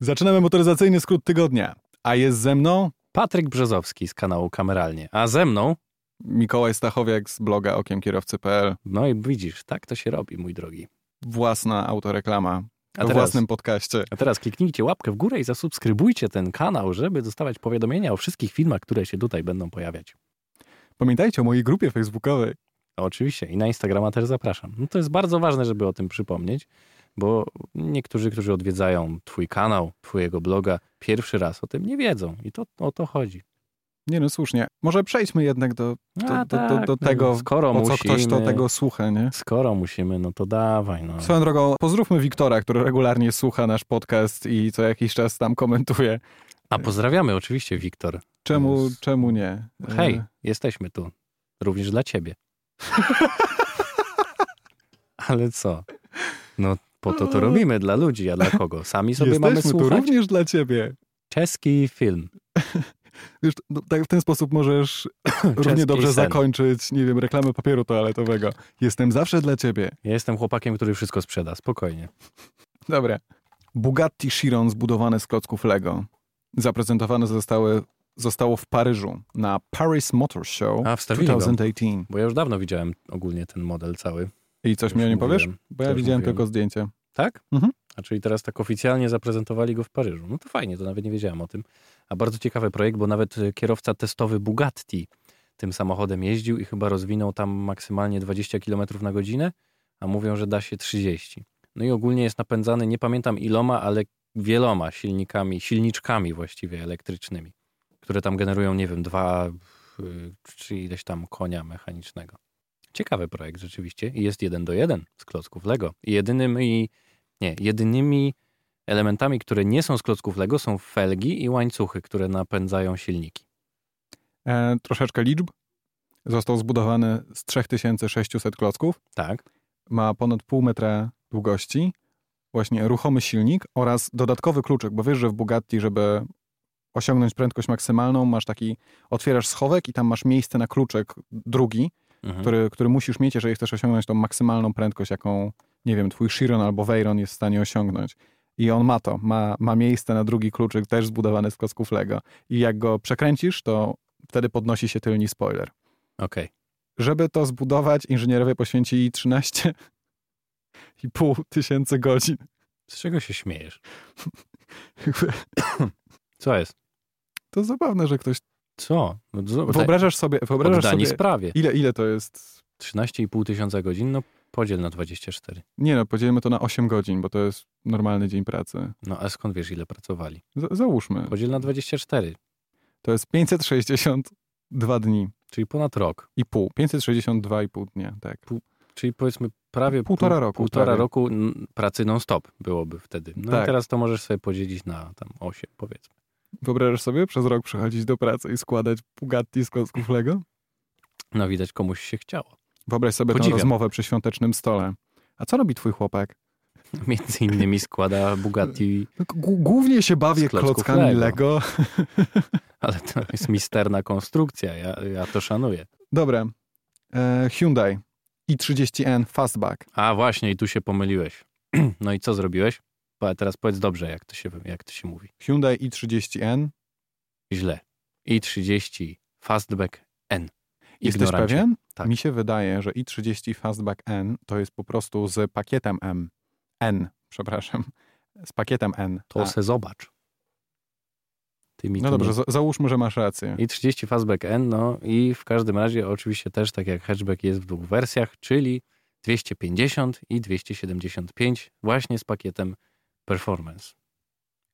Zaczynamy motoryzacyjny skrót tygodnia. A jest ze mną Patryk Brzozowski z kanału Kameralnie, a ze mną, Mikołaj Stachowiak z bloga okiemkierowcy.pl. no i widzisz, tak to się robi, mój drogi. Własna autoreklama A w teraz- własnym podcaście. A teraz kliknijcie łapkę w górę i zasubskrybujcie ten kanał, żeby dostawać powiadomienia o wszystkich filmach, które się tutaj będą pojawiać. Pamiętajcie o mojej grupie facebookowej. Oczywiście i na Instagrama też zapraszam. No to jest bardzo ważne, żeby o tym przypomnieć, bo niektórzy, którzy odwiedzają twój kanał, twojego bloga, pierwszy raz o tym nie wiedzą i to o to chodzi. Nie no, słusznie. Może przejdźmy jednak do, do, A, do, do, tak, do no, tego, skoro po co musimy, ktoś to tego słucha, nie? Skoro musimy, no to dawaj. No. Swoją drogą, pozdrówmy Wiktora, który regularnie słucha nasz podcast i co jakiś czas tam komentuje. A pozdrawiamy oczywiście, Wiktor. Czemu, czemu nie? Hej, E, jesteśmy tu. Również dla ciebie. Ale co? No po to to robimy dla ludzi, a dla kogo? Sami sobie mamy Jesteśmy tu słuchać. również dla ciebie. Czeski film. Wiesz, no, tak w ten sposób możesz równie dobrze sen. zakończyć, nie wiem, reklamę papieru toaletowego. Jestem zawsze dla ciebie. Ja jestem chłopakiem, który wszystko sprzeda. Spokojnie. Dobra. Bugatti Chiron zbudowane z klocków Lego. Zaprezentowane zostały, zostało w Paryżu na Paris Motor Show A, go. 2018. Bo ja już dawno widziałem ogólnie ten model cały. I coś mi o nie powiesz? Bo ja widziałem mówiłem. tylko zdjęcie. Tak? Mhm. A czyli teraz tak oficjalnie zaprezentowali go w Paryżu. No to fajnie, to nawet nie wiedziałem o tym. A bardzo ciekawy projekt, bo nawet e, kierowca testowy Bugatti tym samochodem jeździł i chyba rozwinął tam maksymalnie 20 km na godzinę, a mówią, że da się 30. No i ogólnie jest napędzany, nie pamiętam iloma, ale wieloma silnikami, silniczkami właściwie elektrycznymi, które tam generują, nie wiem, dwa y, czy ileś tam konia mechanicznego. Ciekawy projekt rzeczywiście i jest jeden do jeden z klocków Lego. I jedynymi, nie, jedynymi elementami, które nie są z klocków Lego są felgi i łańcuchy, które napędzają silniki. E, troszeczkę liczb. Został zbudowany z 3600 klocków. Tak? Ma ponad pół metra długości. Właśnie ruchomy silnik oraz dodatkowy kluczyk, bo wiesz, że w Bugatti, żeby osiągnąć prędkość maksymalną, masz taki, otwierasz schowek i tam masz miejsce na kluczyk drugi, Mhm. który, który musisz mieć, jeżeli chcesz osiągnąć tą maksymalną prędkość, jaką, nie wiem, twój Chiron albo Veyron jest w stanie osiągnąć. I on ma to, ma, ma miejsce na drugi kluczyk, też zbudowany z klocków Lego. I jak go przekręcisz, to wtedy podnosi się tylni spoiler. Okej. Żeby to zbudować, inżynierowie poświęcili 13,5 tysięcy godzin. Z czego się śmiejesz? Co jest? To zabawne, że ktoś... Co? No, Wyobrażasz sobie, wyobrażasz Oddani sobie sprawie. ile, ile to jest... 13,5 tysiąca godzin, no podziel na 24. Nie no, podzielimy to na 8 godzin, bo to jest normalny dzień pracy. No a skąd wiesz, ile pracowali? Z- załóżmy. Podziel na 24, To jest 562 dni czyli ponad rok. i pół. 562,5 dnia, tak. Czyli powiedzmy prawie Półtora pół- roku, Półtora prawie. roku pracy non-stop byłoby wtedy. No Tak. i teraz to możesz sobie podzielić na tam 8 powiedzmy. Wyobrażasz sobie przez rok przychodzić do pracy i składać Bugatti z klocków Lego? No widać komuś się chciało. Wyobraź sobie tę Podziwiam. rozmowę przy świątecznym stole. A co robi twój chłopak? Między innymi składa Bugatti, No, głównie się bawię klockami Lego. Lego. ale to jest misterna konstrukcja, ja, ja to szanuję. Dobra. E, Hyundai i30N Fastback. A właśnie, i tu się pomyliłeś. No i co zrobiłeś? Teraz powiedz dobrze, jak to się, jak to się mówi. Hyundai i30N. Źle. i30 Fastback N. Jesteś Ignorancie. pewien? Tak. Mi się wydaje, że i30 Fastback N to jest po prostu z pakietem M. N, przepraszam. Z pakietem N. To A, se zobacz. Ty mi no dobrze, nie- za- załóżmy, że masz rację. I 30 Fastback N, no i w każdym razie oczywiście też tak jak hatchback jest w dwóch wersjach, czyli 250 i 275 właśnie z pakietem Performance.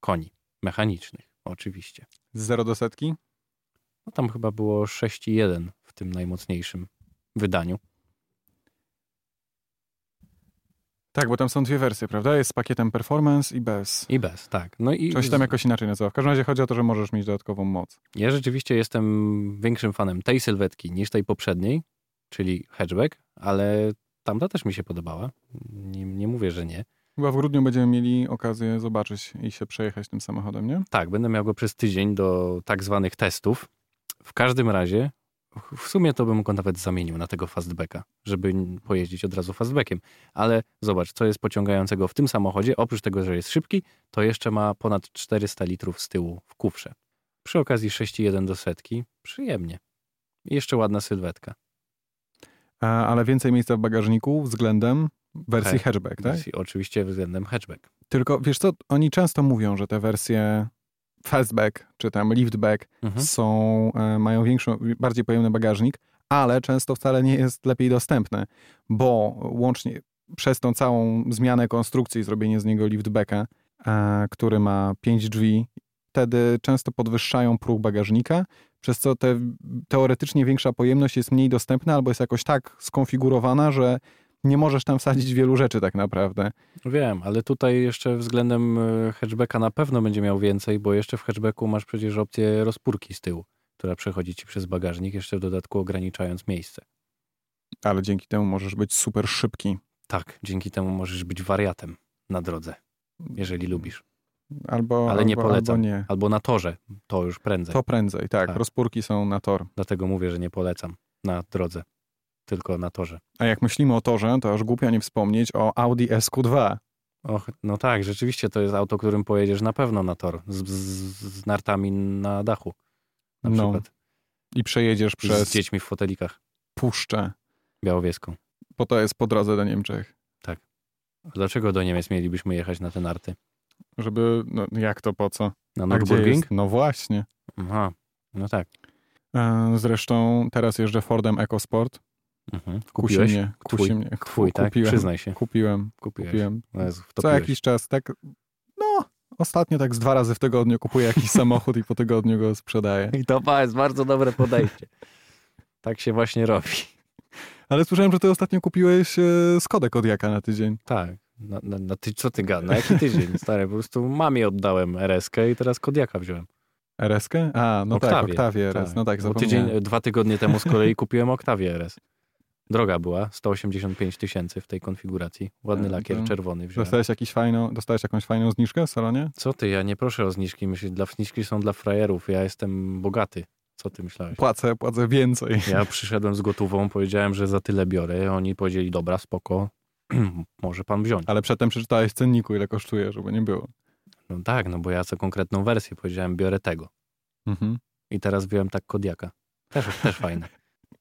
Koni mechanicznych oczywiście. Z 0 do setki? No tam chyba było 6,1 w tym najmocniejszym wydaniu. Tak, bo tam są dwie wersje, prawda? Jest z pakietem Performance i bez. I bez, tak. No i Coś tam jakoś inaczej nazywa. W każdym razie chodzi o to, że możesz mieć dodatkową moc. ja rzeczywiście jestem większym fanem tej sylwetki niż tej poprzedniej, czyli hatchback, ale tamta też mi się podobała. Nie, nie mówię, że nie. Chyba w grudniu będziemy mieli okazję zobaczyć i się przejechać tym samochodem, nie? Tak, będę miał go przez tydzień do tak zwanych testów. W każdym razie w sumie to bym go nawet zamienił na tego fastbacka, żeby pojeździć od razu fastbackiem. Ale zobacz, co jest pociągającego w tym samochodzie. Oprócz tego, że jest szybki, to jeszcze ma ponad 400 litrów z tyłu w kufrze. Przy okazji 6,1 do setki. Przyjemnie. I jeszcze ładna sylwetka. Ale więcej miejsca w bagażniku względem wersji He- hatchback, tak? Wersji Oczywiście względem hatchback. Tylko wiesz co, oni często mówią, że te wersje fastback czy tam liftback Mhm. są, e, mają większą, bardziej pojemny bagażnik, ale często wcale nie jest lepiej dostępne, bo łącznie przez tą całą zmianę konstrukcji, i zrobienie z niego liftbacka, e, który ma pięć drzwi, wtedy często podwyższają próg bagażnika, przez co te, teoretycznie większa pojemność jest mniej dostępna albo jest jakoś tak skonfigurowana, że nie możesz tam wsadzić wielu rzeczy tak naprawdę. Wiem, ale tutaj jeszcze względem e, hatchbacka na pewno będzie miał więcej, bo jeszcze w hatchbacku masz przecież opcję rozpórki z tyłu, która przechodzi ci przez bagażnik, jeszcze w dodatku ograniczając miejsce. Ale dzięki temu możesz być super szybki. Tak, dzięki temu możesz być wariatem na drodze, jeżeli lubisz. Albo, Ale nie albo, polecam. Albo nie. Albo na torze, to już prędzej. To prędzej, tak. Tak. Rozpórki są na tor. Dlatego mówię, że nie polecam na drodze, tylko na torze. A jak myślimy o torze, to aż głupio nie wspomnieć o Audi SQ2. Och, no tak, rzeczywiście to jest auto, którym pojedziesz na pewno na tor, z, z, z nartami na dachu na No, przykład. I przejedziesz przez Z dziećmi w fotelikach puszczę, białowieską. bo to jest po drodze do Niemczech. Dlaczego do Niemiec mielibyśmy jechać na te narty? Żeby, no jak to, po co? Na A Nürburgring? No właśnie. Aha, no tak. E, Zresztą teraz jeżdżę Fordem EcoSport. Mhm. Kusi Kupiłeś? mnie, kusi Twój. mnie. Twój, tak? Kupiłem, Przyznaj się. kupiłem, Kupiłeś. kupiłem. O Jezu, Co jakiś czas, tak, no, ostatnio tak z dwa razy w tygodniu kupuję jakiś samochód i po tygodniu go sprzedaję. I to jest bardzo dobre podejście. tak się właśnie robi. Ale słyszałem, że ty ostatnio kupiłeś e, Skodę Kodiaka na tydzień. Tak. Na, na, na ty, co ty gada? Na jaki tydzień? Stary, po prostu mamie oddałem RS-kę i teraz Kodiaka wziąłem. RS-kę? A, no tak, Oktawię, RS. No tak, zapomniałem. tydzień, dwa tygodnie temu z kolei kupiłem Oktawię RS. Droga była, 185 tysięcy w tej konfiguracji. Ładny lakier to czerwony wziąłem. Dostałeś, jakiś fajną, dostałeś jakąś fajną zniżkę w salonie? Co ty, ja nie proszę o zniżki. Myślę, dla zniżki są dla frajerów. Ja jestem bogaty. Co ty myślałeś? Płacę, płacę więcej. Ja przyszedłem z gotową, powiedziałem, że za tyle biorę. Oni powiedzieli, dobra, spoko, może pan wziąć. Ale przedtem przeczytałeś cenniku, ile kosztuje, żeby nie było. No tak, no bo ja chcę konkretną wersję. Powiedziałem, biorę tego. Mhm. I teraz wziąłem tak Kodiaka. Też, też fajne.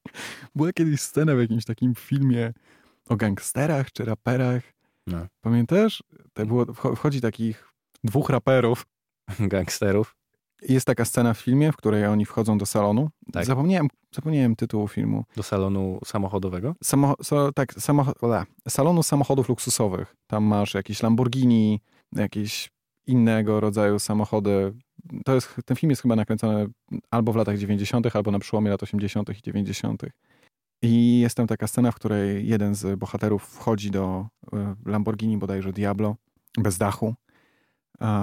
Była kiedyś scena w jakimś takim filmie o gangsterach czy raperach. No. Pamiętasz? To było, wcho- wchodzi takich dwóch raperów. Gangsterów. Jest taka scena w filmie, w której oni wchodzą do salonu. Tak. Zapomniałem, zapomniałem tytułu filmu. Do salonu samochodowego. Samo, so, tak, salonu samochodów luksusowych. Tam masz jakieś Lamborghini, jakieś innego rodzaju samochody. To jest, ten film jest chyba nakręcony albo w latach 90., albo na przełomie lat 80. i 90. I jest tam taka scena, w której jeden z bohaterów wchodzi do e, Lamborghini, bodajże Diablo, bez dachu.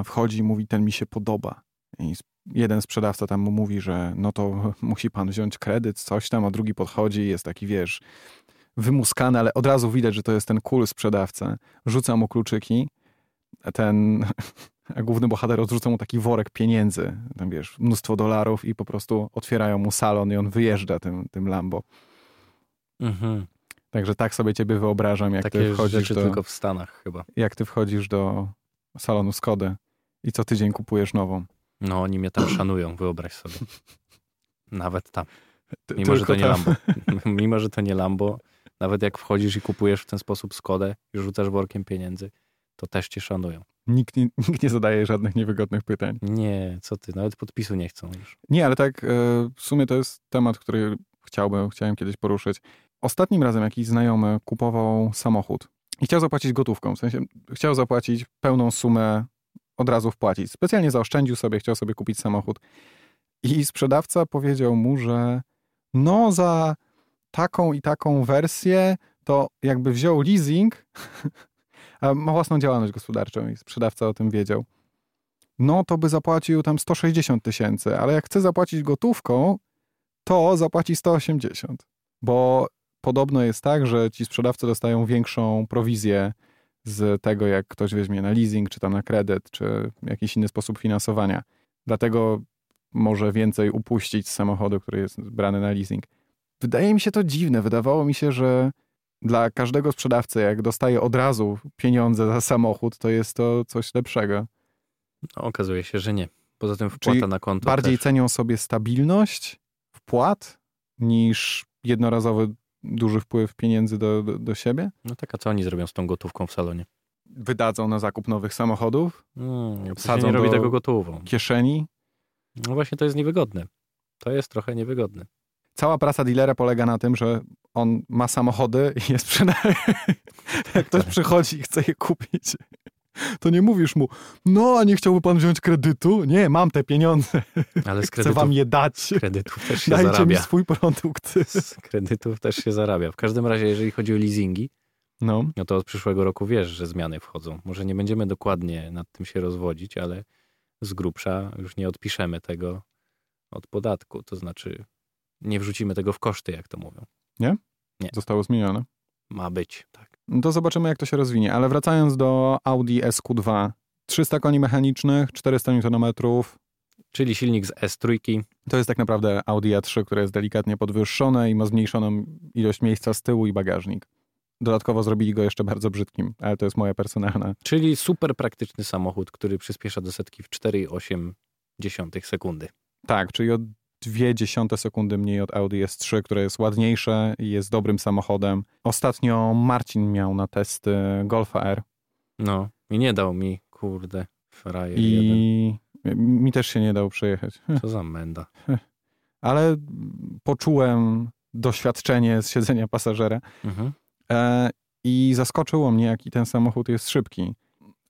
Wchodzi i mówi, ten mi się podoba. I jeden sprzedawca tam mu mówi, że no to musi pan wziąć kredyt, coś tam, a drugi podchodzi jest taki, wiesz, wymuskany, ale od razu widać, że to jest ten cool sprzedawca. Rzuca mu kluczyki, ten główny bohater odrzuca mu taki worek pieniędzy, tam wiesz, mnóstwo dolarów i po prostu otwierają mu salon i on wyjeżdża tym, tym Lambo. Mhm. Także tak sobie ciebie wyobrażam, jak ty Takie wchodzisz rzeczy do, tylko w Stanach chyba. jak ty wchodzisz do salonu Skody i co tydzień kupujesz nową. No oni mnie tam szanują, wyobraź sobie. Nawet tam. Ty- Mimo, że to nie tam. Lambo. Mimo, że to nie Lambo. Nawet jak wchodzisz i kupujesz w ten sposób Skodę i rzucasz workiem pieniędzy, to też cię szanują. Nikt nie, nikt nie zadaje żadnych niewygodnych pytań. Nie, co ty, nawet podpisu nie chcą już. Nie, ale tak, e, w sumie to jest temat, który chciałbym, chciałem kiedyś poruszyć. Ostatnim razem jakiś znajomy kupował samochód i chciał zapłacić gotówką, w sensie chciał zapłacić pełną sumę, od razu wpłacić. Specjalnie zaoszczędził sobie, chciał sobie kupić samochód. I sprzedawca powiedział mu, że no za taką i taką wersję to jakby wziął leasing, ma własną działalność gospodarczą i sprzedawca o tym wiedział no to by zapłacił tam 160 tysięcy, ale jak chce zapłacić gotówką, to zapłaci 180. Bo podobno jest tak, że ci sprzedawcy dostają większą prowizję z tego, jak ktoś weźmie na leasing, czy tam na kredyt, czy jakiś inny sposób finansowania. Dlatego może więcej upuścić z samochodu, który jest brany na leasing. wydaje mi się to dziwne. Wydawało mi się, że dla każdego sprzedawcy, jak dostaje od razu pieniądze za samochód, to jest to coś lepszego. No, okazuje się, że nie. Poza tym wpłata Czyli na konto Bardziej też. cenią sobie stabilność wpłat niż jednorazowy duży wpływ pieniędzy do, do, do siebie. No tak, a co oni zrobią z tą gotówką w salonie? Wydadzą na zakup nowych samochodów, Hmm, Wsadzą nie robi tego gotową. kieszeni. No właśnie to jest niewygodne. To jest trochę niewygodne. Cała praca dealera polega na tym, że on ma samochody i je sprzedaje. Jak ktoś przychodzi i chce je kupić, to nie mówisz mu, no a nie chciałby pan wziąć kredytu? Nie, mam te pieniądze, Ale z chcę kredytów, wam je dać. kredytów też się Dajcie mi zarabia. swój produkt. Z kredytów też się zarabia. W każdym razie, jeżeli chodzi o leasingi, No, no to od przyszłego roku wiesz, że zmiany wchodzą. Może nie będziemy dokładnie nad tym się rozwodzić, ale z grubsza już nie odpiszemy tego od podatku. To znaczy nie wrzucimy tego w koszty, jak to mówią. Zostało zmienione. Ma być, tak. No to zobaczymy, jak to się rozwinie. Ale wracając do Audi SQ2. 300 koni mechanicznych, 400 Nm. Czyli silnik z S3, To jest tak naprawdę Audi A3, które jest delikatnie podwyższone i ma zmniejszoną ilość miejsca z tyłu i bagażnik. Dodatkowo zrobili go jeszcze bardzo brzydkim, ale to jest moja personalna. czyli super praktyczny samochód, który przyspiesza do setki w 4,8 sekundy. Tak, czyli o 0,2 sekundy mniej od Audi S3, które jest ładniejsze i jest dobrym samochodem. Ostatnio Marcin miał na testy Golfa R No i nie dał mi, kurde, frajer jeden. i mi też się nie dał przejechać. Co za menda. Ale poczułem doświadczenie z siedzenia pasażera Mhm. e, i zaskoczyło mnie, jaki ten samochód jest szybki.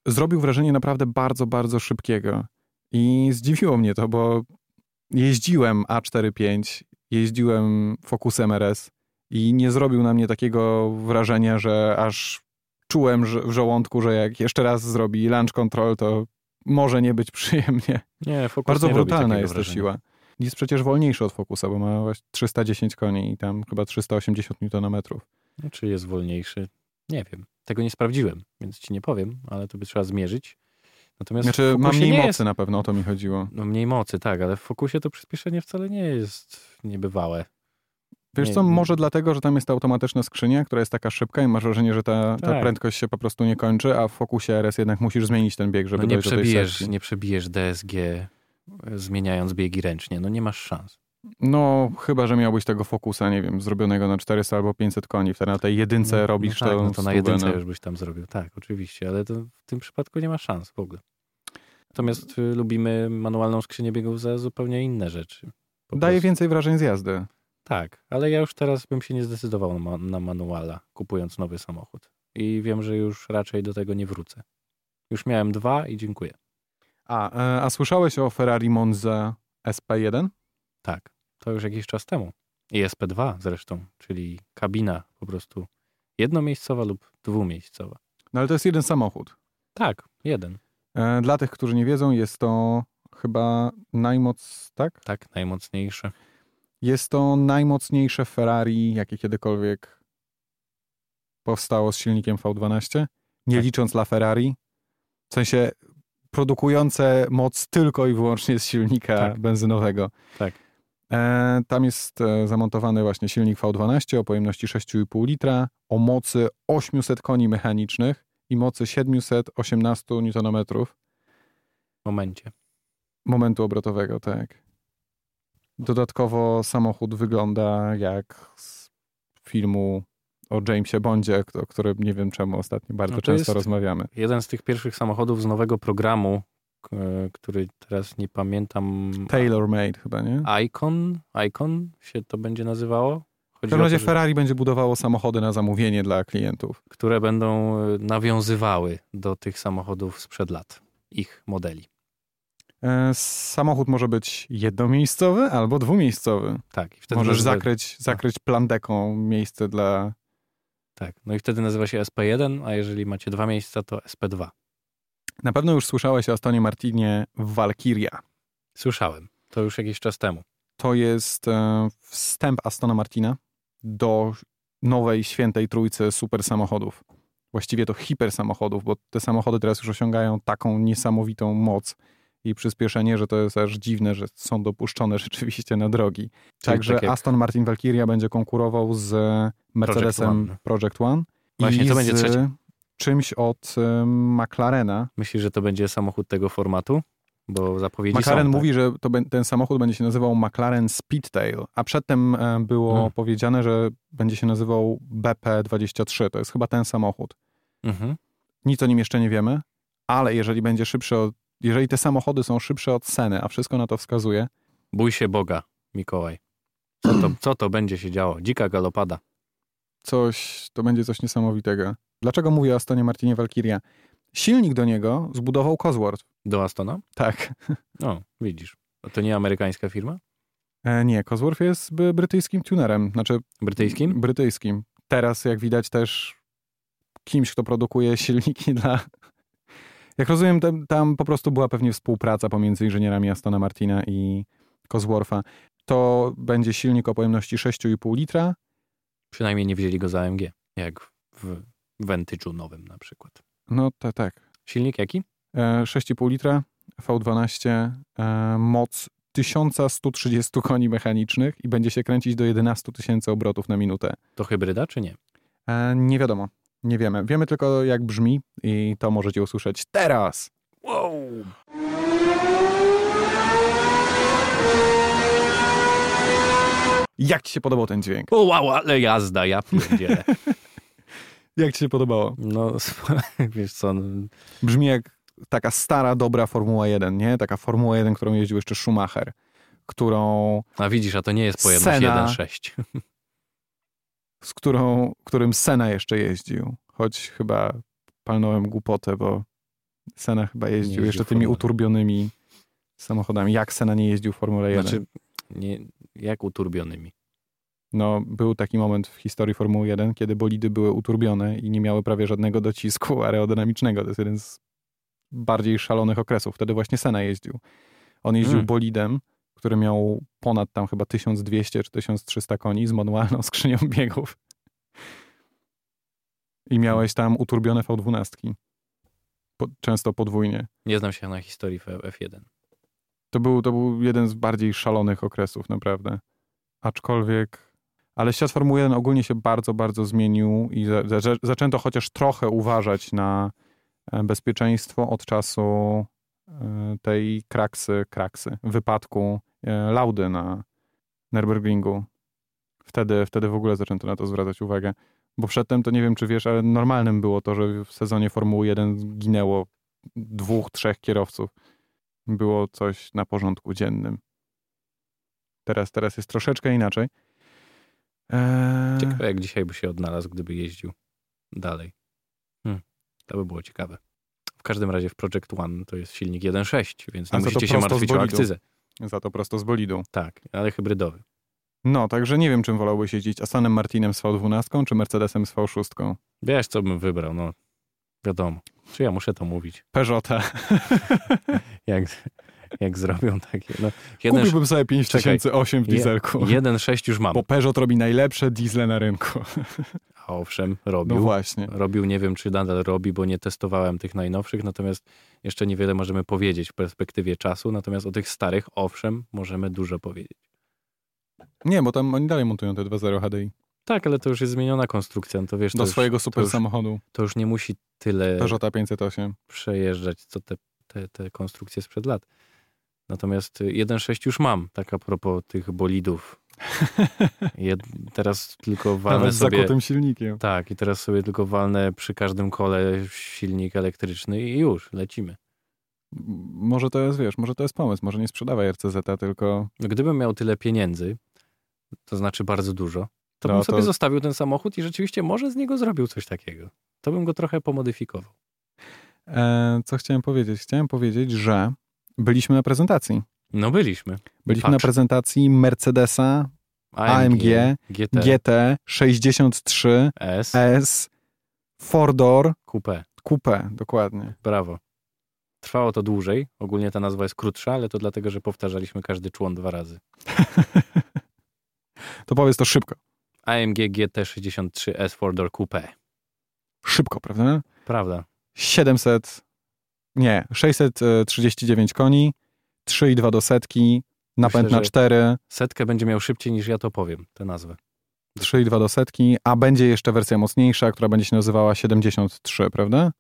Zrobił wrażenie naprawdę bardzo, bardzo szybkiego. I zdziwiło mnie to, bo jeździłem A45, jeździłem Focusem RS i nie zrobił na mnie takiego wrażenia, że aż czułem w żołądku, że jak jeszcze raz zrobi lunch control, to może nie być przyjemnie. Nie, Focus Bardzo nie brutalna jest ta siła. Jest przecież wolniejszy od Focusa, bo ma właśnie 310 koni i tam chyba 380 Nm. Czy jest wolniejszy? Nie wiem. Tego nie sprawdziłem, więc ci nie powiem, ale to by trzeba zmierzyć. Natomiast Znaczy, ma mniej nie mocy Jest, na pewno, o to mi chodziło. no mniej mocy, tak, ale w Focusie to przyspieszenie wcale nie jest niebywałe. Wiesz Nie, co, nie. może dlatego, że tam jest ta automatyczna skrzynia, która jest taka szybka i masz wrażenie, że ta, ta Tak. prędkość się po prostu nie kończy, a w Focusie RS jednak musisz zmienić ten bieg, żeby No nie dojść do tej przebijesz, setki. nie przebijesz DSG zmieniając biegi ręcznie. No nie masz szans. No, chyba, że miałbyś tego Focusa, nie wiem, zrobionego na 400 albo 500 koni. Wtedy na tej jedynce no, robisz no tak, to no to na jedynce no. już byś tam zrobił. Tak, oczywiście, ale to w tym przypadku nie ma szans w ogóle. Natomiast y, lubimy manualną skrzynię biegów za zupełnie inne rzeczy. Daje prostu. więcej wrażeń z jazdy. Tak, ale ja już teraz bym się nie zdecydował na, na manuala, kupując nowy samochód. I wiem, że już raczej do tego nie wrócę. Już miałem dwa i dziękuję. A, e, a słyszałeś o Ferrari Monza SP1? Tak, to już jakiś czas temu. I SP2 zresztą, czyli kabina po prostu jednomiejscowa lub dwumiejscowa. No ale to jest jeden samochód. Tak, jeden. E, Dla tych, którzy nie wiedzą, jest to chyba najmoc, tak? Tak, najmocniejszy. Jest to najmocniejsze Ferrari, jakie kiedykolwiek powstało z silnikiem V12, nie Tak. licząc La Ferrari. W sensie produkujące moc tylko i wyłącznie z silnika Tak. benzynowego. Tak. E, tam jest e, zamontowany właśnie silnik V12 o pojemności 6,5 litra, o mocy 800 koni mechanicznych i mocy 718 Nm momencie. momentu obrotowego, tak. Dodatkowo samochód wygląda jak z filmu o Jamesie Bondzie, o którym nie wiem czemu ostatnio bardzo No to często rozmawiamy. Jeden z tych pierwszych samochodów z nowego programu, który teraz nie pamiętam. Tailor Made chyba, nie? Icon? Icon się to będzie nazywało? W Chodzi każdym o razie to, że, Ferrari będzie budowało samochody na zamówienie dla klientów. które będą e, nawiązywały do tych samochodów sprzed lat, ich modeli. E, samochód może być jednomiejscowy albo dwumiejscowy. Tak, i wtedy Możesz nazywa, zakryć, zakryć plandeką miejsce dla... Tak, no i wtedy nazywa się SP1, a jeżeli macie dwa miejsca, to SP2. Na pewno już słyszałeś o Astonie Martinie Valkyria. Słyszałem. To już jakiś czas temu. To jest e, wstęp Astona Martina do nowej świętej trójcy super samochodów. Właściwie to hiper samochodów, bo te samochody teraz już osiągają taką niesamowitą moc i przyspieszenie, że to jest aż dziwne, że są dopuszczone rzeczywiście na drogi. Także tak Aston Martin Valkyria będzie konkurował z Mercedesem One. Project One Właśnie, i to będzie z trzecie. Czymś od McLarena. Myślisz, że to będzie samochód tego formatu? Bo zapowiedzi McLaren są, tak? mówi, że to, ten samochód będzie się nazywał McLaren Speedtail, a przedtem e, było Hmm. powiedziane, że będzie się nazywał BP23. To jest chyba ten samochód. Mhm. Nic o nim jeszcze nie wiemy, ale jeżeli będzie szybszy od, jeżeli te samochody są szybsze od Seny, a wszystko na to wskazuje, Bój się Boga, Mikołaj. Co to, co to będzie się działo? Dzika galopada. coś, to będzie coś niesamowitego. Dlaczego mówię o Astonie Martinie Valkyria? Silnik do niego zbudował Cosworth. Do Astona? Tak. No, widzisz. A To nie amerykańska firma? E, nie, Cosworth jest brytyjskim tunerem, znaczy Brytyjskim? brytyjskim. Teraz, jak widać, też kimś, kto produkuje silniki dla. Jak rozumiem, tam, tam po prostu była pewnie współpraca pomiędzy inżynierami Astona Martina i Coswortha. To będzie silnik o pojemności 6,5 litra. Przynajmniej nie wzięli go za AMG, jak w Vantage'u nowym na przykład. No tak, tak. Silnik jaki? E, 6,5 litra, V12, e, moc 1130 koni mechanicznych i będzie się kręcić do 11 tysięcy obrotów na minutę. To hybryda czy nie? E, nie wiadomo, nie wiemy. Wiemy tylko jak brzmi i to możecie usłyszeć teraz. Wow! Jak ci się podobał ten dźwięk? O wow, ale jazda, ja pierdzielę. Jak ci się podobało? No, wiesz co, no, Brzmi jak taka stara, dobra Formuła 1, nie? Taka Formuła 1, którą jeździł jeszcze Schumacher, którą, a widzisz, a to nie jest pojemność Sena. 1.6. z którą, którym Sena jeszcze jeździł. Choć chyba palnąłem głupotę, bo Sena chyba jeździł jeździł jeszcze tymi Formule. uturbionymi samochodami. Jak Sena nie jeździł w Formule 1? Znaczy, nie, jak uturbionymi. No, był taki moment w historii Formuły 1, kiedy bolidy były uturbione i nie miały prawie żadnego docisku aerodynamicznego. To jest jeden z bardziej szalonych okresów. Wtedy właśnie Sena jeździł. On jeździł Mm. bolidem, który miał ponad tam chyba 1200 czy 1300 koni z manualną skrzynią biegów. I miałeś tam uturbione V12. Po, często podwójnie. Nie znam się na historii F- F1. To był, to był jeden z bardziej szalonych okresów, naprawdę. Aczkolwiek. Ale świat Formuły 1 ogólnie się bardzo, bardzo zmienił i za, za, zaczęto chociaż trochę uważać na e, bezpieczeństwo od czasu e, tej kraksy, kraksy, wypadku e, Laudy na Nürburgringu. Wtedy, wtedy w ogóle zaczęto na to zwracać uwagę. Bo przedtem to nie wiem, czy wiesz, ale normalnym było to, że w sezonie Formuły 1 ginęło dwóch, trzech kierowców było coś na porządku dziennym. Teraz, teraz jest troszeczkę inaczej. Eee, Ciekawe, jak dzisiaj by się odnalazł, gdyby jeździł dalej. Hmm, to by było ciekawe. W każdym razie w Project One to jest silnik 1.6, więc nie musicie się martwić o akcyzę. za to prosto z bolidą. Tak, ale hybrydowy. No, także nie wiem, czym wolałbyś jeździć. Astonem Martinem z V12 czy Mercedesem z V6? Wiesz, co bym wybrał, no wiadomo. Czy ja muszę to mówić? Peugeota. Jak, jak zrobią takie, no. Jeden, Kupiłbym sobie 5008 w dieselku. 1.6 już mam. Bo Peugeot robi najlepsze diesle na rynku. A owszem, No robił. właśnie. robił, nie wiem czy nadal robi, bo nie testowałem tych najnowszych, natomiast jeszcze niewiele możemy powiedzieć w perspektywie czasu, natomiast o tych starych, owszem, możemy dużo powiedzieć. Nie, bo tam oni dalej montują te 2.0 HDI. Tak, ale to już jest zmieniona konstrukcja, no to wiesz, to Do już, swojego super już- samochodu. to już nie musi tyle Peugeota 508. przejeżdżać, co te, te, te konstrukcje sprzed lat. Natomiast y, 1.6 już mam, tak a propos tych bolidów. Jed, teraz tylko walnę Nawet sobie... zakutym silnikiem. Tak, i teraz sobie tylko walnę przy każdym kole silnik elektryczny i już, lecimy. Może to jest, wiesz, może to jest pomysł. Może nie sprzedawaj RCZ, tylko Gdybym miał tyle pieniędzy, to znaczy bardzo dużo, to No bym to- sobie zostawił ten samochód i rzeczywiście może z niego zrobił coś takiego. To bym go trochę pomodyfikował. E, co chciałem powiedzieć? Chciałem powiedzieć, że byliśmy na prezentacji. No byliśmy. Byliśmy na Patrz. prezentacji Mercedesa AMG, GT, GT 63 S, S Four Door Coupe. Coupe, dokładnie. Brawo. Trwało to dłużej. Ogólnie ta nazwa jest krótsza, ale to dlatego, że powtarzaliśmy każdy człon dwa razy. To powiedz to szybko. AMG GT63 S4 Door Coupe. Szybko, prawda? Prawda. 700 Nie, 639 koni, 3,2 do setki, napęd Myślę, na że- 4, Setkę będzie miał szybciej niż ja to powiem, tę nazwę. 3,2 do setki, a będzie jeszcze wersja mocniejsza, która będzie się nazywała 73, prawda?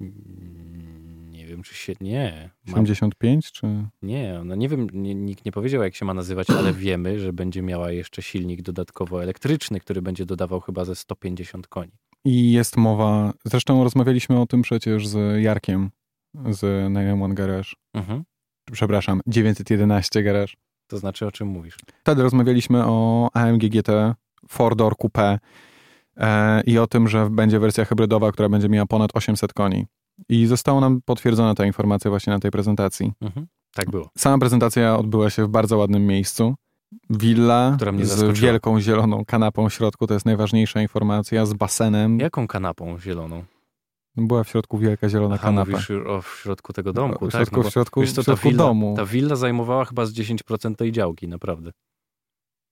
Mm, Nie wiem, czy się... Nie. Ma... 75 czy... Nie, no nie wiem, nie, nikt nie powiedział, jak się ma nazywać, ale wiemy, że będzie miała jeszcze silnik dodatkowo elektryczny, który będzie dodawał chyba ze 150 koni. I jest mowa, zresztą rozmawialiśmy o tym przecież z Jarkiem z 911 Garage, Mhm. przepraszam, 911 Garage. To znaczy, o czym mówisz? Wtedy rozmawialiśmy o AMG GT Four Door Coupe e, i o tym, że będzie wersja hybrydowa, która będzie miała ponad 800 koni. I została nam potwierdzona ta informacja właśnie na tej prezentacji. Mhm. Tak było. Sama prezentacja odbyła się w bardzo ładnym miejscu. Willa z zaskoczyła. wielką zieloną kanapą w środku, to jest najważniejsza informacja, z basenem. Jaką kanapą zieloną? Była w środku wielka zielona Aha, kanapa. mówisz o w środku tego domku, w tak? środku, No bo, w środku, wiesz co, w środku willa, domu. ta willa zajmowała chyba z 10% tej działki, naprawdę.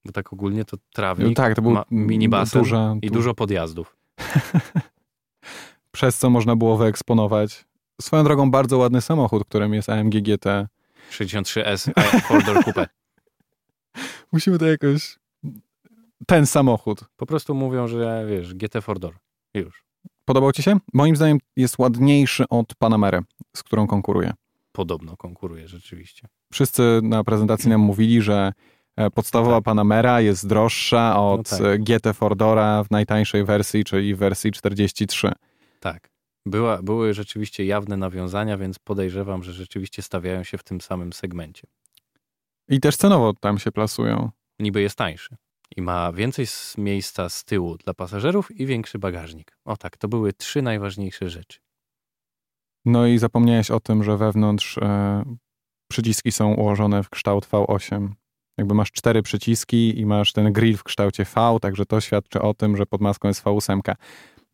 Bo tak ogólnie to trawnik, tak, to był ma mini basen duża, i du- dużo podjazdów. przez co można było wyeksponować. Swoją drogą bardzo ładny samochód, którym jest AMG GT. 63S e, Four Door Coupe. Musimy to jakoś... Ten samochód. Po prostu mówią, że wiesz, GT Four Door. Już. Podobał ci się? Moim zdaniem jest ładniejszy od Panamery, z którą konkuruje. Podobno konkuruje rzeczywiście. Wszyscy na prezentacji nam mówili, że e, podstawowa Tak. Panamera jest droższa od No tak. e, GT Fordora w najtańszej wersji, czyli w wersji 43. Tak. Była, były rzeczywiście jawne nawiązania, więc podejrzewam, że rzeczywiście stawiają się w tym samym segmencie. I też cenowo tam się plasują. Niby jest tańszy. I ma więcej miejsca z tyłu dla pasażerów i większy bagażnik. O tak, to były trzy najważniejsze rzeczy. No i zapomniałeś o tym, że wewnątrz e, przyciski są ułożone w kształt V8. Jakby masz cztery przyciski i masz ten grill w kształcie V, także to świadczy o tym, że pod maską jest V8.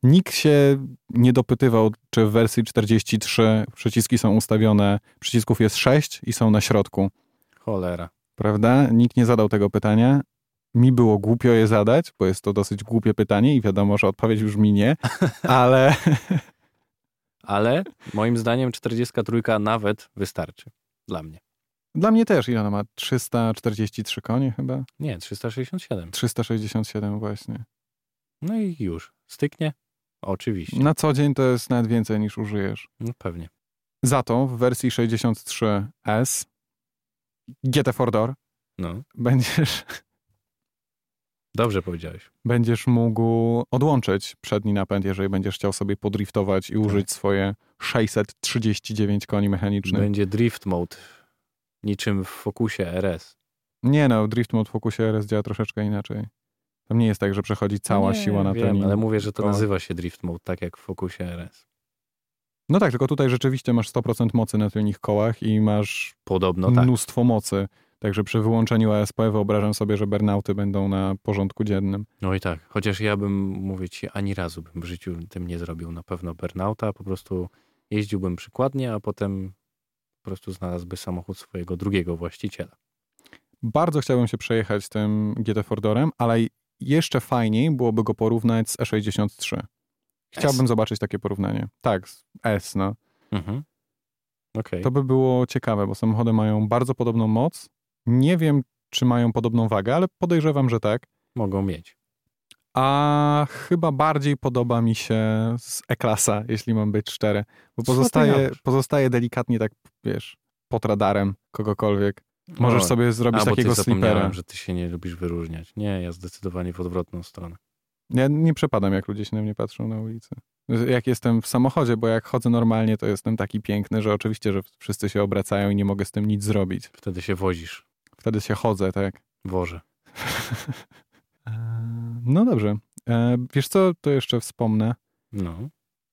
Nikt się nie dopytywał, czy w wersji 43 przyciski są ustawione, przycisków jest 6 i są na środku, Cholera. prawda? Nikt nie zadał tego pytania. Mi było głupio je zadać, bo jest to dosyć głupie pytanie i wiadomo, że odpowiedź brzmi nie, ale Ale moim zdaniem 43 nawet wystarczy. Dla mnie. Dla mnie też, ile ona ma? 343 konie chyba? Nie, 367. 367 właśnie. No i już. Styknie? Oczywiście. Na co dzień to jest nawet więcej niż użyjesz. No pewnie. Za to w wersji 63S GT Four Door No, będziesz, dobrze powiedziałeś. będziesz mógł odłączyć przedni napęd, jeżeli będziesz chciał sobie podriftować i użyć swoje 639 koni mechanicznych. Będzie drift mode. Niczym w Focusie RS. Nie no, Drift Mode w Focusie RS działa troszeczkę inaczej. Tam nie jest tak, że przechodzi cała Nie, siła na wiem, ten. ale mówię, że to nazywa się drift mode, tak jak w Focusie RS. No tak, tylko tutaj rzeczywiście masz 100% mocy na tylnych kołach i masz Podobno tak. mnóstwo mocy. Także przy wyłączeniu ASP wyobrażam sobie, że burnouty będą na porządku dziennym. No i tak. Chociaż ja bym, mówię ci, ani razu bym w życiu tym nie zrobił na pewno burnouta. Po prostu jeździłbym przykładnie, a potem po prostu znalazłby samochód swojego drugiego właściciela. Bardzo chciałbym się przejechać tym GT Fordorem, ale jeszcze fajniej byłoby go porównać z E63. Chciałbym zobaczyć takie porównanie. Tak, z S, no. Mhm. Okej. To by było ciekawe, bo samochody mają bardzo podobną moc. Nie wiem, czy mają podobną wagę, ale podejrzewam, że tak. Mogą mieć. A chyba bardziej podoba mi się z E-klasa, jeśli mam być szczery. Bo pozostaje, pozostaje delikatnie tak, wiesz, pod radarem kogokolwiek. Możesz O, sobie zrobić a, bo takiego ty slipera. że ty się nie lubisz wyróżniać. Nie, ja zdecydowanie w odwrotną stronę. Ja nie przepadam, jak ludzie się na mnie patrzą na ulicy. Jak jestem w samochodzie, bo jak chodzę normalnie, to jestem taki piękny, że oczywiście, że wszyscy się obracają i nie mogę z tym nic zrobić. Wtedy się wozisz. Wtedy się chodzę, tak. Wożę. Eee, No dobrze. Eee, Wiesz co, to jeszcze wspomnę. No.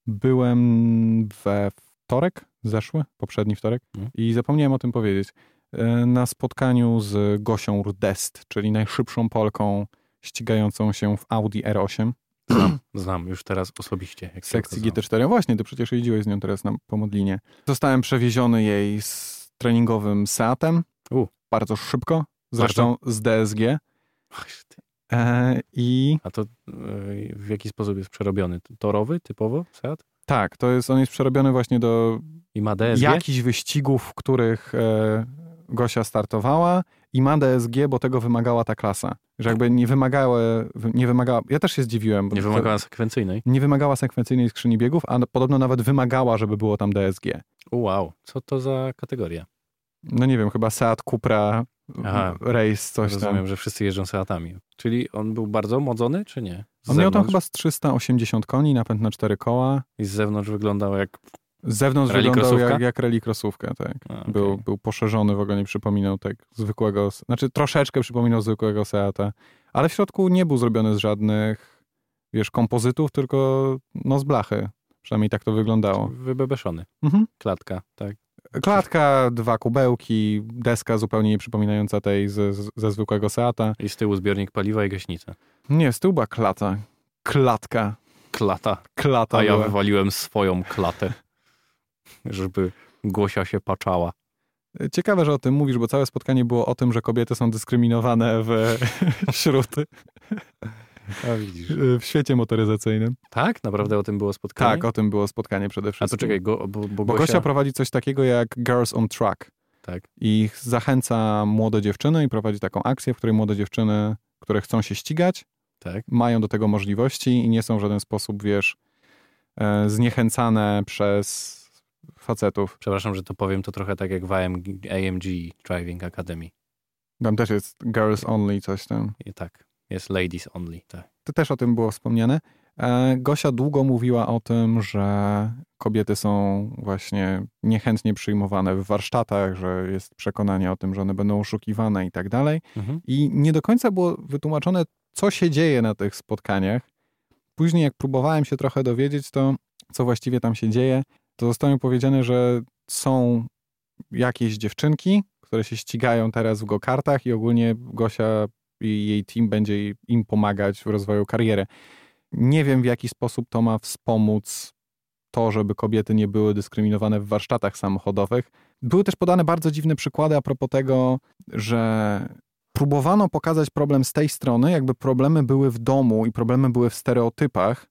Byłem we wtorek, zeszły, poprzedni wtorek Mhm. i zapomniałem o tym powiedzieć. Eee, Na spotkaniu z Gosią Rudest, czyli najszybszą Polką ścigającą się w Audi R8 Znam, znam już teraz osobiście. Jak sekcji okazało. GT4. Właśnie, ty przecież jeździłeś z nią teraz na Pomodlinie. Zostałem przewieziony jej z treningowym Seatem. U. Bardzo szybko, zresztą z DSG. Ach, ty. Eee, I A to y, w jaki sposób jest przerobiony? Torowy typowo? Seat? Tak, to jest, on jest przerobiony właśnie do I ma DSG? jakichś wyścigów, w których e, Gosia startowała i ma DSG, bo tego wymagała ta klasa. Że jakby nie wymagała, nie wymagała, ja też się zdziwiłem. bo Nie wymagała sekwencyjnej? nie wymagała sekwencyjnej skrzyni biegów, a podobno nawet wymagała, żeby było tam DSG. Wow, co to za kategoria? No nie wiem, chyba Seat Cupra Aha. Race, coś Rozumiem, tam. że wszyscy jeżdżą Seatami. Czyli on był bardzo modzony, czy nie? Z On miał tam zewnątrz? chyba z 380 koni, napęd na cztery koła. I z zewnątrz wyglądał jak... Z zewnątrz Rally wyglądał krosówka? jak, jak tak. A, okej. Był, był poszerzony, w ogóle nie przypominał tak zwykłego, znaczy troszeczkę przypominał zwykłego Seata, ale w środku nie był zrobiony z żadnych, wiesz, kompozytów, tylko no z blachy. Przynajmniej tak to wyglądało. Wybebeszony. Mhm. Klatka, tak. Klatka, dwa kubełki, deska zupełnie nie przypominająca tej z, z, ze zwykłego Seata. I z tyłu zbiornik paliwa i gaśnica. Nie, z tyłu była klata. Klatka. Klata. Klata A ja była. wywaliłem swoją klatę, żeby Głosia się paczała. Ciekawe, że o tym mówisz, bo całe spotkanie było o tym, że kobiety są dyskryminowane w, wśród, A widzisz. w świecie motoryzacyjnym. Tak? Naprawdę o tym było spotkanie? Tak, o tym było spotkanie przede A wszystkim. to czekaj, go, bo, bo, Bo Gosia... Gosia prowadzi coś takiego jak Girls on Track Tak. i zachęca młode dziewczyny i prowadzi taką akcję, w której młode dziewczyny, które chcą się ścigać, Tak. mają do tego możliwości i nie są w żaden sposób, wiesz, e, zniechęcane przez facetów. Przepraszam, że to powiem, to trochę tak jak w AMG, AMG Driving Academy. Tam też jest girls only coś tam. I tak, jest ladies only. Tak. To też o tym było wspomniane. E, Gosia długo mówiła o tym, że kobiety są właśnie niechętnie przyjmowane w warsztatach, że jest przekonanie o tym, że one będą oszukiwane i tak dalej. Mhm. I nie do końca było wytłumaczone, co się dzieje na tych spotkaniach. Później, jak próbowałem się trochę dowiedzieć, to co właściwie tam się dzieje, to zostało mi powiedziane, że są jakieś dziewczynki, które się ścigają teraz w go-kartach i ogólnie Gosia i jej team będzie im pomagać w rozwoju kariery. Nie wiem, w jaki sposób to ma wspomóc to, żeby kobiety nie były dyskryminowane w warsztatach samochodowych. Były też podane bardzo dziwne przykłady a propos tego, że próbowano pokazać problem z tej strony, jakby problemy były w domu i problemy były w stereotypach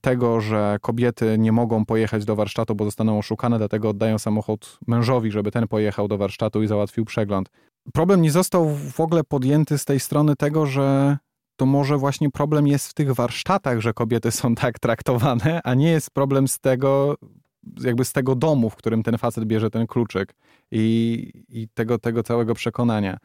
tego, że kobiety nie mogą pojechać do warsztatu, bo zostaną oszukane, dlatego oddają samochód mężowi, żeby ten pojechał do warsztatu i załatwił przegląd. Problem nie został w ogóle podjęty z tej strony tego, że to może właśnie problem jest w tych warsztatach, że kobiety są tak traktowane, a nie jest problem z tego, jakby z tego domu, w którym ten facet bierze ten kluczyk i, i tego, tego całego przekonania.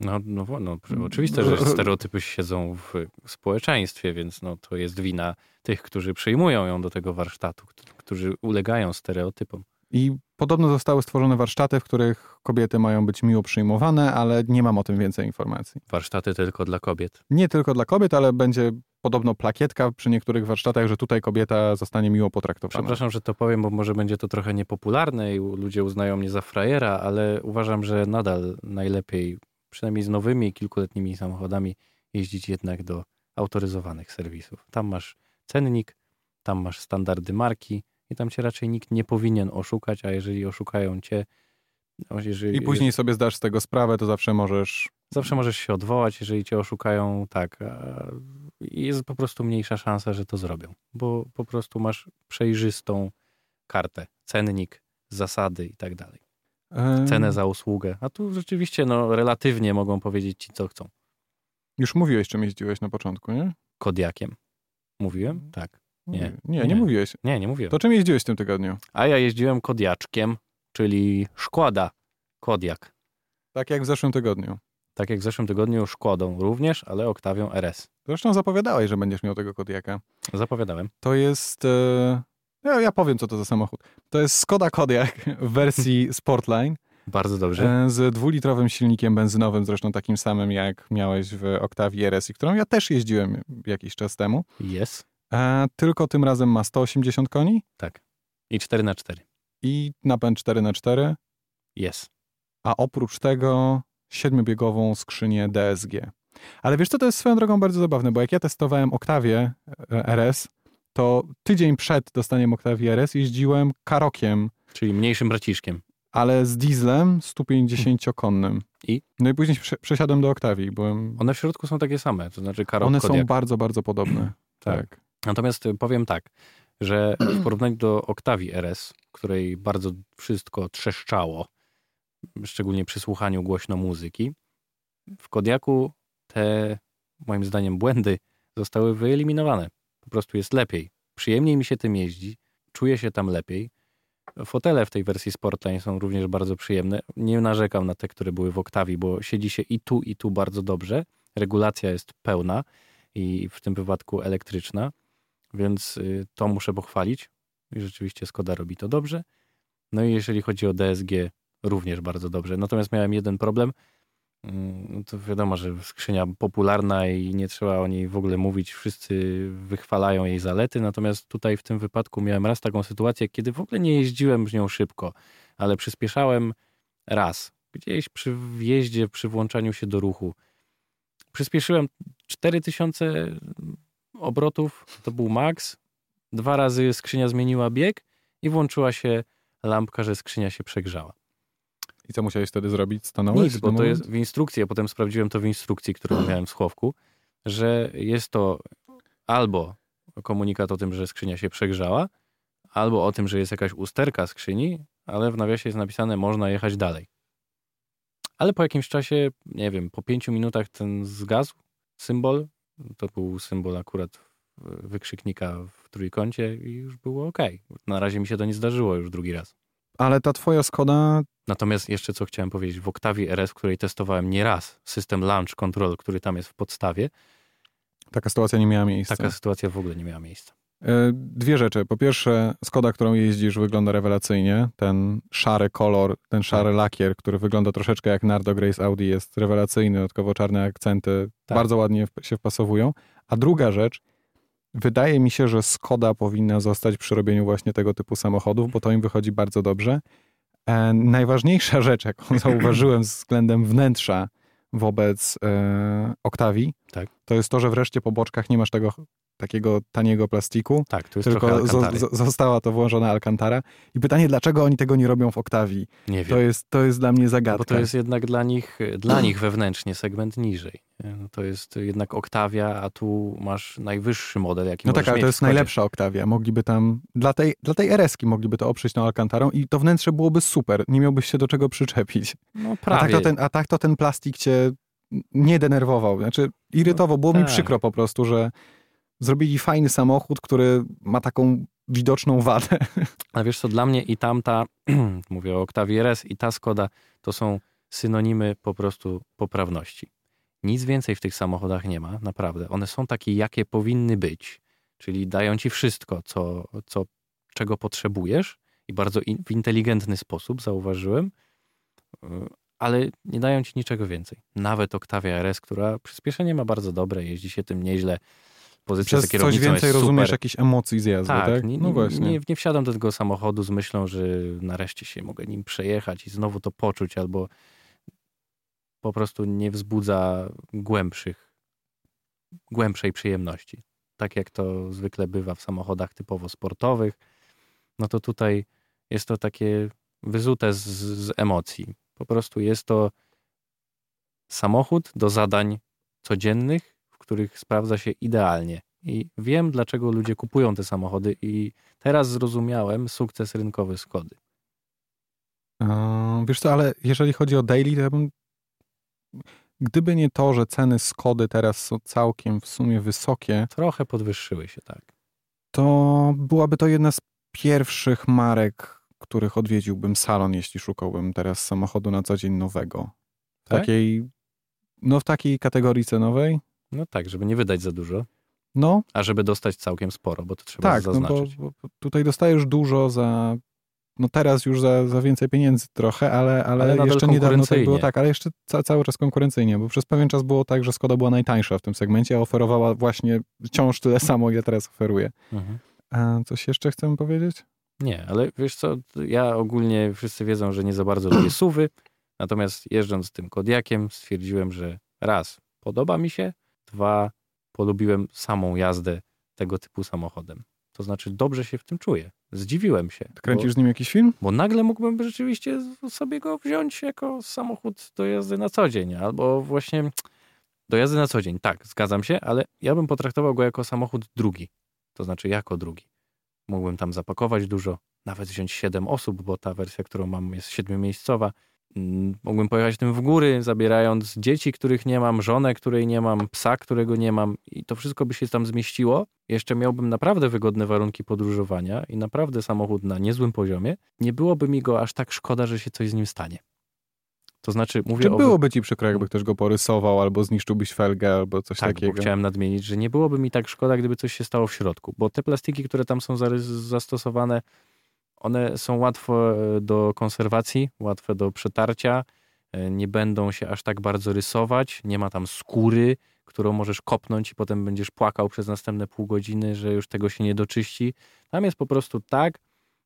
No, no, no, oczywiste, że stereotypy siedzą w społeczeństwie, więc no, to jest wina tych, którzy przyjmują ją do tego warsztatu, którzy ulegają stereotypom. I podobno zostały stworzone warsztaty, w których kobiety mają być miło przyjmowane, ale nie mam o tym więcej informacji. Warsztaty tylko dla kobiet. Nie tylko dla kobiet, ale będzie podobno plakietka przy niektórych warsztatach, że tutaj kobieta zostanie miło potraktowana. Przepraszam, że to powiem, bo może będzie to trochę niepopularne i ludzie uznają mnie za frajera, ale uważam, że nadal najlepiej, przynajmniej z nowymi kilkuletnimi samochodami, jeździć jednak do autoryzowanych serwisów. Tam masz cennik, tam masz standardy marki i tam cię raczej nikt nie powinien oszukać, a jeżeli oszukają cię, no, jeżeli, I później sobie zdasz z tego sprawę, to zawsze możesz. Zawsze możesz się odwołać, jeżeli cię oszukają, tak. Jest po prostu mniejsza szansa, że to zrobią, bo po prostu masz przejrzystą kartę, cennik, zasady i tak dalej. Cenę za usługę. A tu rzeczywiście, no, relatywnie mogą powiedzieć ci, co chcą. Już mówiłeś, czym jeździłeś na początku, nie? Kodiakiem. Mówiłem? Tak. Nie. Nie, nie, Nie. mówiłeś. Nie, nie mówiłem. To czym jeździłeś w tym tygodniu? A ja jeździłem Kodiaczkiem, czyli Szkoda Kodiak. Tak jak w zeszłym tygodniu. Tak jak w zeszłym tygodniu Szkodą również, ale Oktawią RS. Zresztą zapowiadałeś, że będziesz miał tego Kodiaka. Zapowiadałem. To jest. E, ja, ja powiem, co to za samochód. To jest Skoda Kodiaq w wersji Sportline Bardzo dobrze. e, z dwulitrowym silnikiem benzynowym, zresztą takim samym jak miałeś w Octavii RS, i którą ja też jeździłem jakiś czas temu. Jest. E, tylko tym razem ma 180 koni Tak. I 4 na 4 i napęd 4x4, Jest. a oprócz tego siedmiobiegową skrzynię DSG. Ale wiesz co, to jest swoją drogą bardzo zabawne, bo jak ja testowałem Octavię e, RS, to tydzień przed dostaniem Octavii RS jeździłem Karokiem, Czyli mniejszym braciszkiem. ale z dieslem 150-konnym. I? No i później prze- przesiadłem do Octavii, byłem... One w środku są takie same, to znaczy Karol One Kodiak. są bardzo, bardzo podobne. Tak. tak. Natomiast y, powiem tak, że w porównaniu do Octavii RS, której bardzo wszystko trzeszczało, szczególnie przy słuchaniu głośno muzyki, w Kodiaku te, moim zdaniem, błędy zostały wyeliminowane. Po prostu jest lepiej. Przyjemniej mi się tym jeździ, czuję się tam lepiej. Fotele w tej wersji Sportline są również bardzo przyjemne. Nie narzekam na te, które były w Octavii, bo siedzi się i tu, i tu bardzo dobrze. Regulacja jest pełna i w tym wypadku elektryczna, więc y, to muszę pochwalić. Rzeczywiście Skoda robi to dobrze. No i jeżeli chodzi o DSG, również bardzo dobrze. Natomiast miałem jeden problem. Mm, no to wiadomo, że skrzynia popularna i nie trzeba o niej w ogóle mówić. Wszyscy wychwalają jej zalety. Natomiast tutaj w tym wypadku miałem raz taką sytuację, kiedy w ogóle nie jeździłem z nią szybko, ale przyspieszałem raz. Gdzieś przy wjeździe, przy włączaniu się do ruchu. Przyspieszyłem 4000 obrotów, to był maks. Dwa razy skrzynia zmieniła bieg i włączyła się lampka, że skrzynia się przegrzała. I co musiałeś wtedy zrobić? Stanąłeś? Nic, bo to jest w instrukcji, a potem sprawdziłem to w instrukcji, którą miałem w schowku, że jest to albo komunikat o tym, że skrzynia się przegrzała, albo o tym, że jest jakaś usterka skrzyni, ale w nawiasie jest napisane, można jechać dalej. Ale po jakimś czasie, nie wiem, po pięciu minutach ten zgasł symbol. To był symbol akurat wykrzyknika w trójkącie i już było ok. Na razie mi się to nie zdarzyło już drugi raz. Ale ta twoja Skoda... Natomiast jeszcze co chciałem powiedzieć, w Octavii RS, w której testowałem nieraz system Launch Control, który tam jest w podstawie. Taka sytuacja nie miała miejsca. Taka sytuacja w ogóle nie miała miejsca. E, dwie rzeczy. Po pierwsze, Skoda, którą jeździsz, wygląda rewelacyjnie. Ten szary kolor, ten szary lakier, który wygląda troszeczkę jak Nardo Grace Audi, jest rewelacyjny. Dodatkowo czarne akcenty tak. bardzo ładnie się wpasowują. A druga rzecz, wydaje mi się, że Skoda powinna zostać przy robieniu właśnie tego typu samochodów, bo to im wychodzi bardzo dobrze. E, najważniejsza rzecz, jaką zauważyłem względem wnętrza wobec e, tak. to jest to, że wreszcie po boczkach nie masz tego takiego taniego plastiku. Tak, to jest tylko zo, została to włożona Alcantara. I pytanie, dlaczego oni tego nie robią w Octavii? Nie wiem. To jest, to jest dla mnie zagadka. Bo to jest jednak dla nich, dla nich wewnętrznie segment niżej. To jest jednak Octavia, a tu masz najwyższy model, jaki No tak, ale to jest najlepsza Octavia. Mogliby tam, dla tej, dla tej RS-ki mogliby to oprzeć tą Alcantarą i to wnętrze byłoby super. Nie miałbyś się do czego przyczepić. No prawie. A tak to ten, a tak to ten plastik cię nie denerwował. Znaczy irytował. Było no, mi tak. przykro po prostu, że zrobili fajny samochód, który ma taką widoczną wadę. Ale wiesz co, dla mnie i tamta, mówię o Octavii RS i ta Skoda, to są synonimy po prostu poprawności. Nic więcej w tych samochodach nie ma, naprawdę. One są takie, jakie powinny być, czyli dają ci wszystko, co, co, czego potrzebujesz i bardzo in, w inteligentny sposób, zauważyłem, ale nie dają ci niczego więcej. Nawet Octavia RS, która przyspieszenie ma bardzo dobre, jeździ się tym nieźle, pozycja Przez coś więcej rozumiesz jakichś emocji z jazdy, tak? tak? Nie, no właśnie. Nie, nie wsiadam do tego samochodu z myślą, że nareszcie się mogę nim przejechać i znowu to poczuć, albo po prostu nie wzbudza głębszych, głębszej przyjemności. Tak jak to zwykle bywa w samochodach typowo sportowych, no to tutaj jest to takie wyzute z, z emocji. Po prostu jest to samochód do zadań codziennych, których sprawdza się idealnie. I wiem, dlaczego ludzie kupują te samochody, i teraz zrozumiałem sukces rynkowy Skody. wiesz co, ale jeżeli chodzi o daily, to ja bym. Gdyby nie to, że ceny Skody teraz są całkiem w sumie wysokie. Trochę podwyższyły się, tak. To byłaby to jedna z pierwszych marek, których odwiedziłbym salon, jeśli szukałbym teraz samochodu na co dzień nowego. W tak? takiej. No, w takiej kategorii cenowej. No tak, żeby nie wydać za dużo. No. A żeby dostać całkiem sporo, bo to trzeba tak, zaznaczyć. No bo, bo tutaj dostajesz dużo za, no teraz już za, za więcej pieniędzy trochę, ale, ale, ale jeszcze niedawno tak było tak, ale jeszcze ca, cały czas konkurencyjnie, bo przez pewien czas było tak, że Skoda była najtańsza w tym segmencie, a oferowała właśnie wciąż tyle samo, ile teraz oferuje. Mhm. A coś jeszcze chcemy powiedzieć? Nie, ale wiesz co, ja ogólnie wszyscy wiedzą, że nie za bardzo lubię suwy, natomiast jeżdżąc tym Kodiakiem stwierdziłem, że raz, podoba mi się, dwa, polubiłem samą jazdę tego typu samochodem. To znaczy, dobrze się w tym czuję. Zdziwiłem się. Kręcisz bo, z nim jakiś film? Bo nagle mógłbym rzeczywiście sobie go wziąć jako samochód do jazdy na co dzień, albo właśnie do jazdy na co dzień. Tak, zgadzam się, ale ja bym potraktował go jako samochód drugi. To znaczy, jako drugi. Mógłbym tam zapakować dużo, nawet wziąć 7 osób, bo ta wersja, którą mam, jest siedmiomiejscowa. Mm, mógłbym pojechać tym w góry, zabierając dzieci, których nie mam, żonę, której nie mam, psa, którego nie mam i to wszystko by się tam zmieściło. Jeszcze miałbym naprawdę wygodne warunki podróżowania i naprawdę samochód na niezłym poziomie. Nie byłoby mi go aż tak szkoda, że się coś z nim stanie. To znaczy, mówię Czy o... byłoby ci przykro, jakby ktoś go porysował, albo zniszczyłbyś felgę, albo coś tak, takiego? Bo chciałem nadmienić, że nie byłoby mi tak szkoda, gdyby coś się stało w środku, bo te plastiki, które tam są zastosowane, one są łatwe do konserwacji, łatwe do przetarcia, e, nie będą się aż tak bardzo rysować, nie ma tam skóry, którą możesz kopnąć i potem będziesz płakał przez następne pół godziny, że już tego się nie doczyści. Tam jest po prostu tak,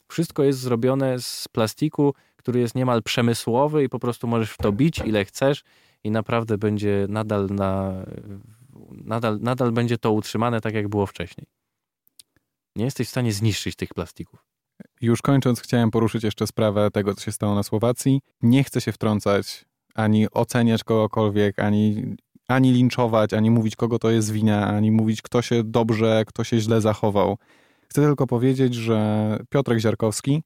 wszystko jest zrobione z plastiku, który jest niemal przemysłowy i po prostu możesz w to bić ile chcesz i naprawdę będzie nadal na, nadal, nadal będzie to utrzymane tak, jak było wcześniej. Nie jesteś w stanie zniszczyć tych plastików. Już kończąc, chciałem poruszyć jeszcze sprawę tego, co się stało na Słowacji. Nie chcę się wtrącać, ani oceniać kogokolwiek, ani, ani linczować, ani mówić, kogo to jest wina, ani mówić, kto się dobrze, kto się źle zachował. Chcę tylko powiedzieć, że Piotrek Ziarkowski,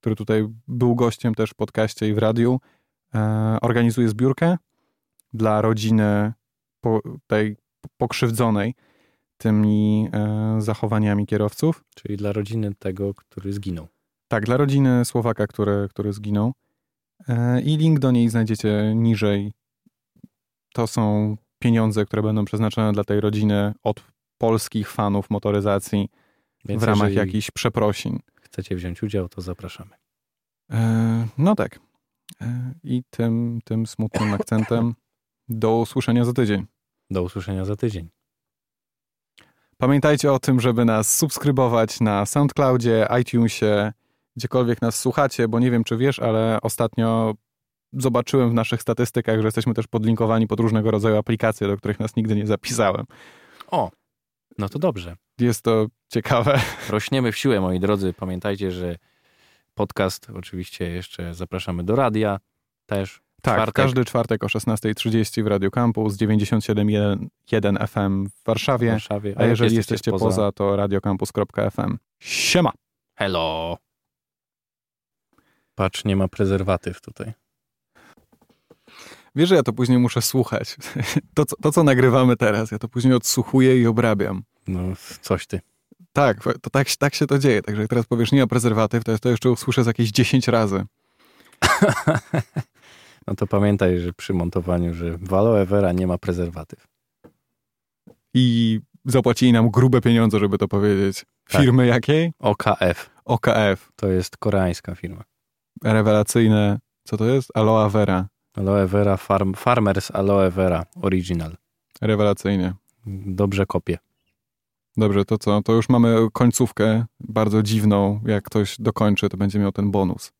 który tutaj był gościem też w podcaście i w radiu, e, organizuje zbiórkę dla rodziny po, tej pokrzywdzonej tymi e, zachowaniami kierowców. Czyli dla rodziny tego, który zginął. Tak, dla rodziny Słowaka, który, który zginął. E, I link do niej znajdziecie niżej. To są pieniądze, które będą przeznaczone dla tej rodziny od polskich fanów motoryzacji Więc w ramach jakichś przeprosin. Chcecie wziąć udział, to zapraszamy. E, no tak. E, I tym, tym smutnym akcentem do usłyszenia za tydzień. Do usłyszenia za tydzień. Pamiętajcie o tym, żeby nas subskrybować na SoundCloudzie, iTunesie, gdziekolwiek nas słuchacie, bo nie wiem, czy wiesz, ale ostatnio zobaczyłem w naszych statystykach, że jesteśmy też podlinkowani pod różnego rodzaju aplikacje, do których nas nigdy nie zapisałem. O, no to dobrze. Jest to ciekawe. Rośniemy w siłę, moi drodzy. Pamiętajcie, że podcast oczywiście jeszcze zapraszamy do radia też. Tak, czwartek. każdy czwartek o 16.30 w Radio Campus, 97.1 FM w Warszawie. W Warszawie. A, a jeżeli jesteście, jesteście poza, poza to radiocampus.fm. Siema! Hello! Patrz, nie ma prezerwatyw tutaj. Wiesz, że ja to później muszę słuchać. To, co, to, co nagrywamy teraz, ja to później odsłuchuję i obrabiam. No, coś ty. Tak, to tak, tak się to dzieje. Także jak teraz powiesz nie ma prezerwatyw, to, to jeszcze usłyszę z jakieś 10 razy. no to pamiętaj, że przy montowaniu, że w aloe vera nie ma prezerwatyw. I zapłacili nam grube pieniądze, żeby to powiedzieć. Tak. Firmy tak. jakiej? OKF. OKF. To jest koreańska firma. Rewelacyjne. Co to jest? Aloe vera. Aloe vera farm, Farmers Aloe Vera Original. Rewelacyjnie. Dobrze kopię. Dobrze, to co? To już mamy końcówkę bardzo dziwną. Jak ktoś dokończy, to będzie miał ten bonus.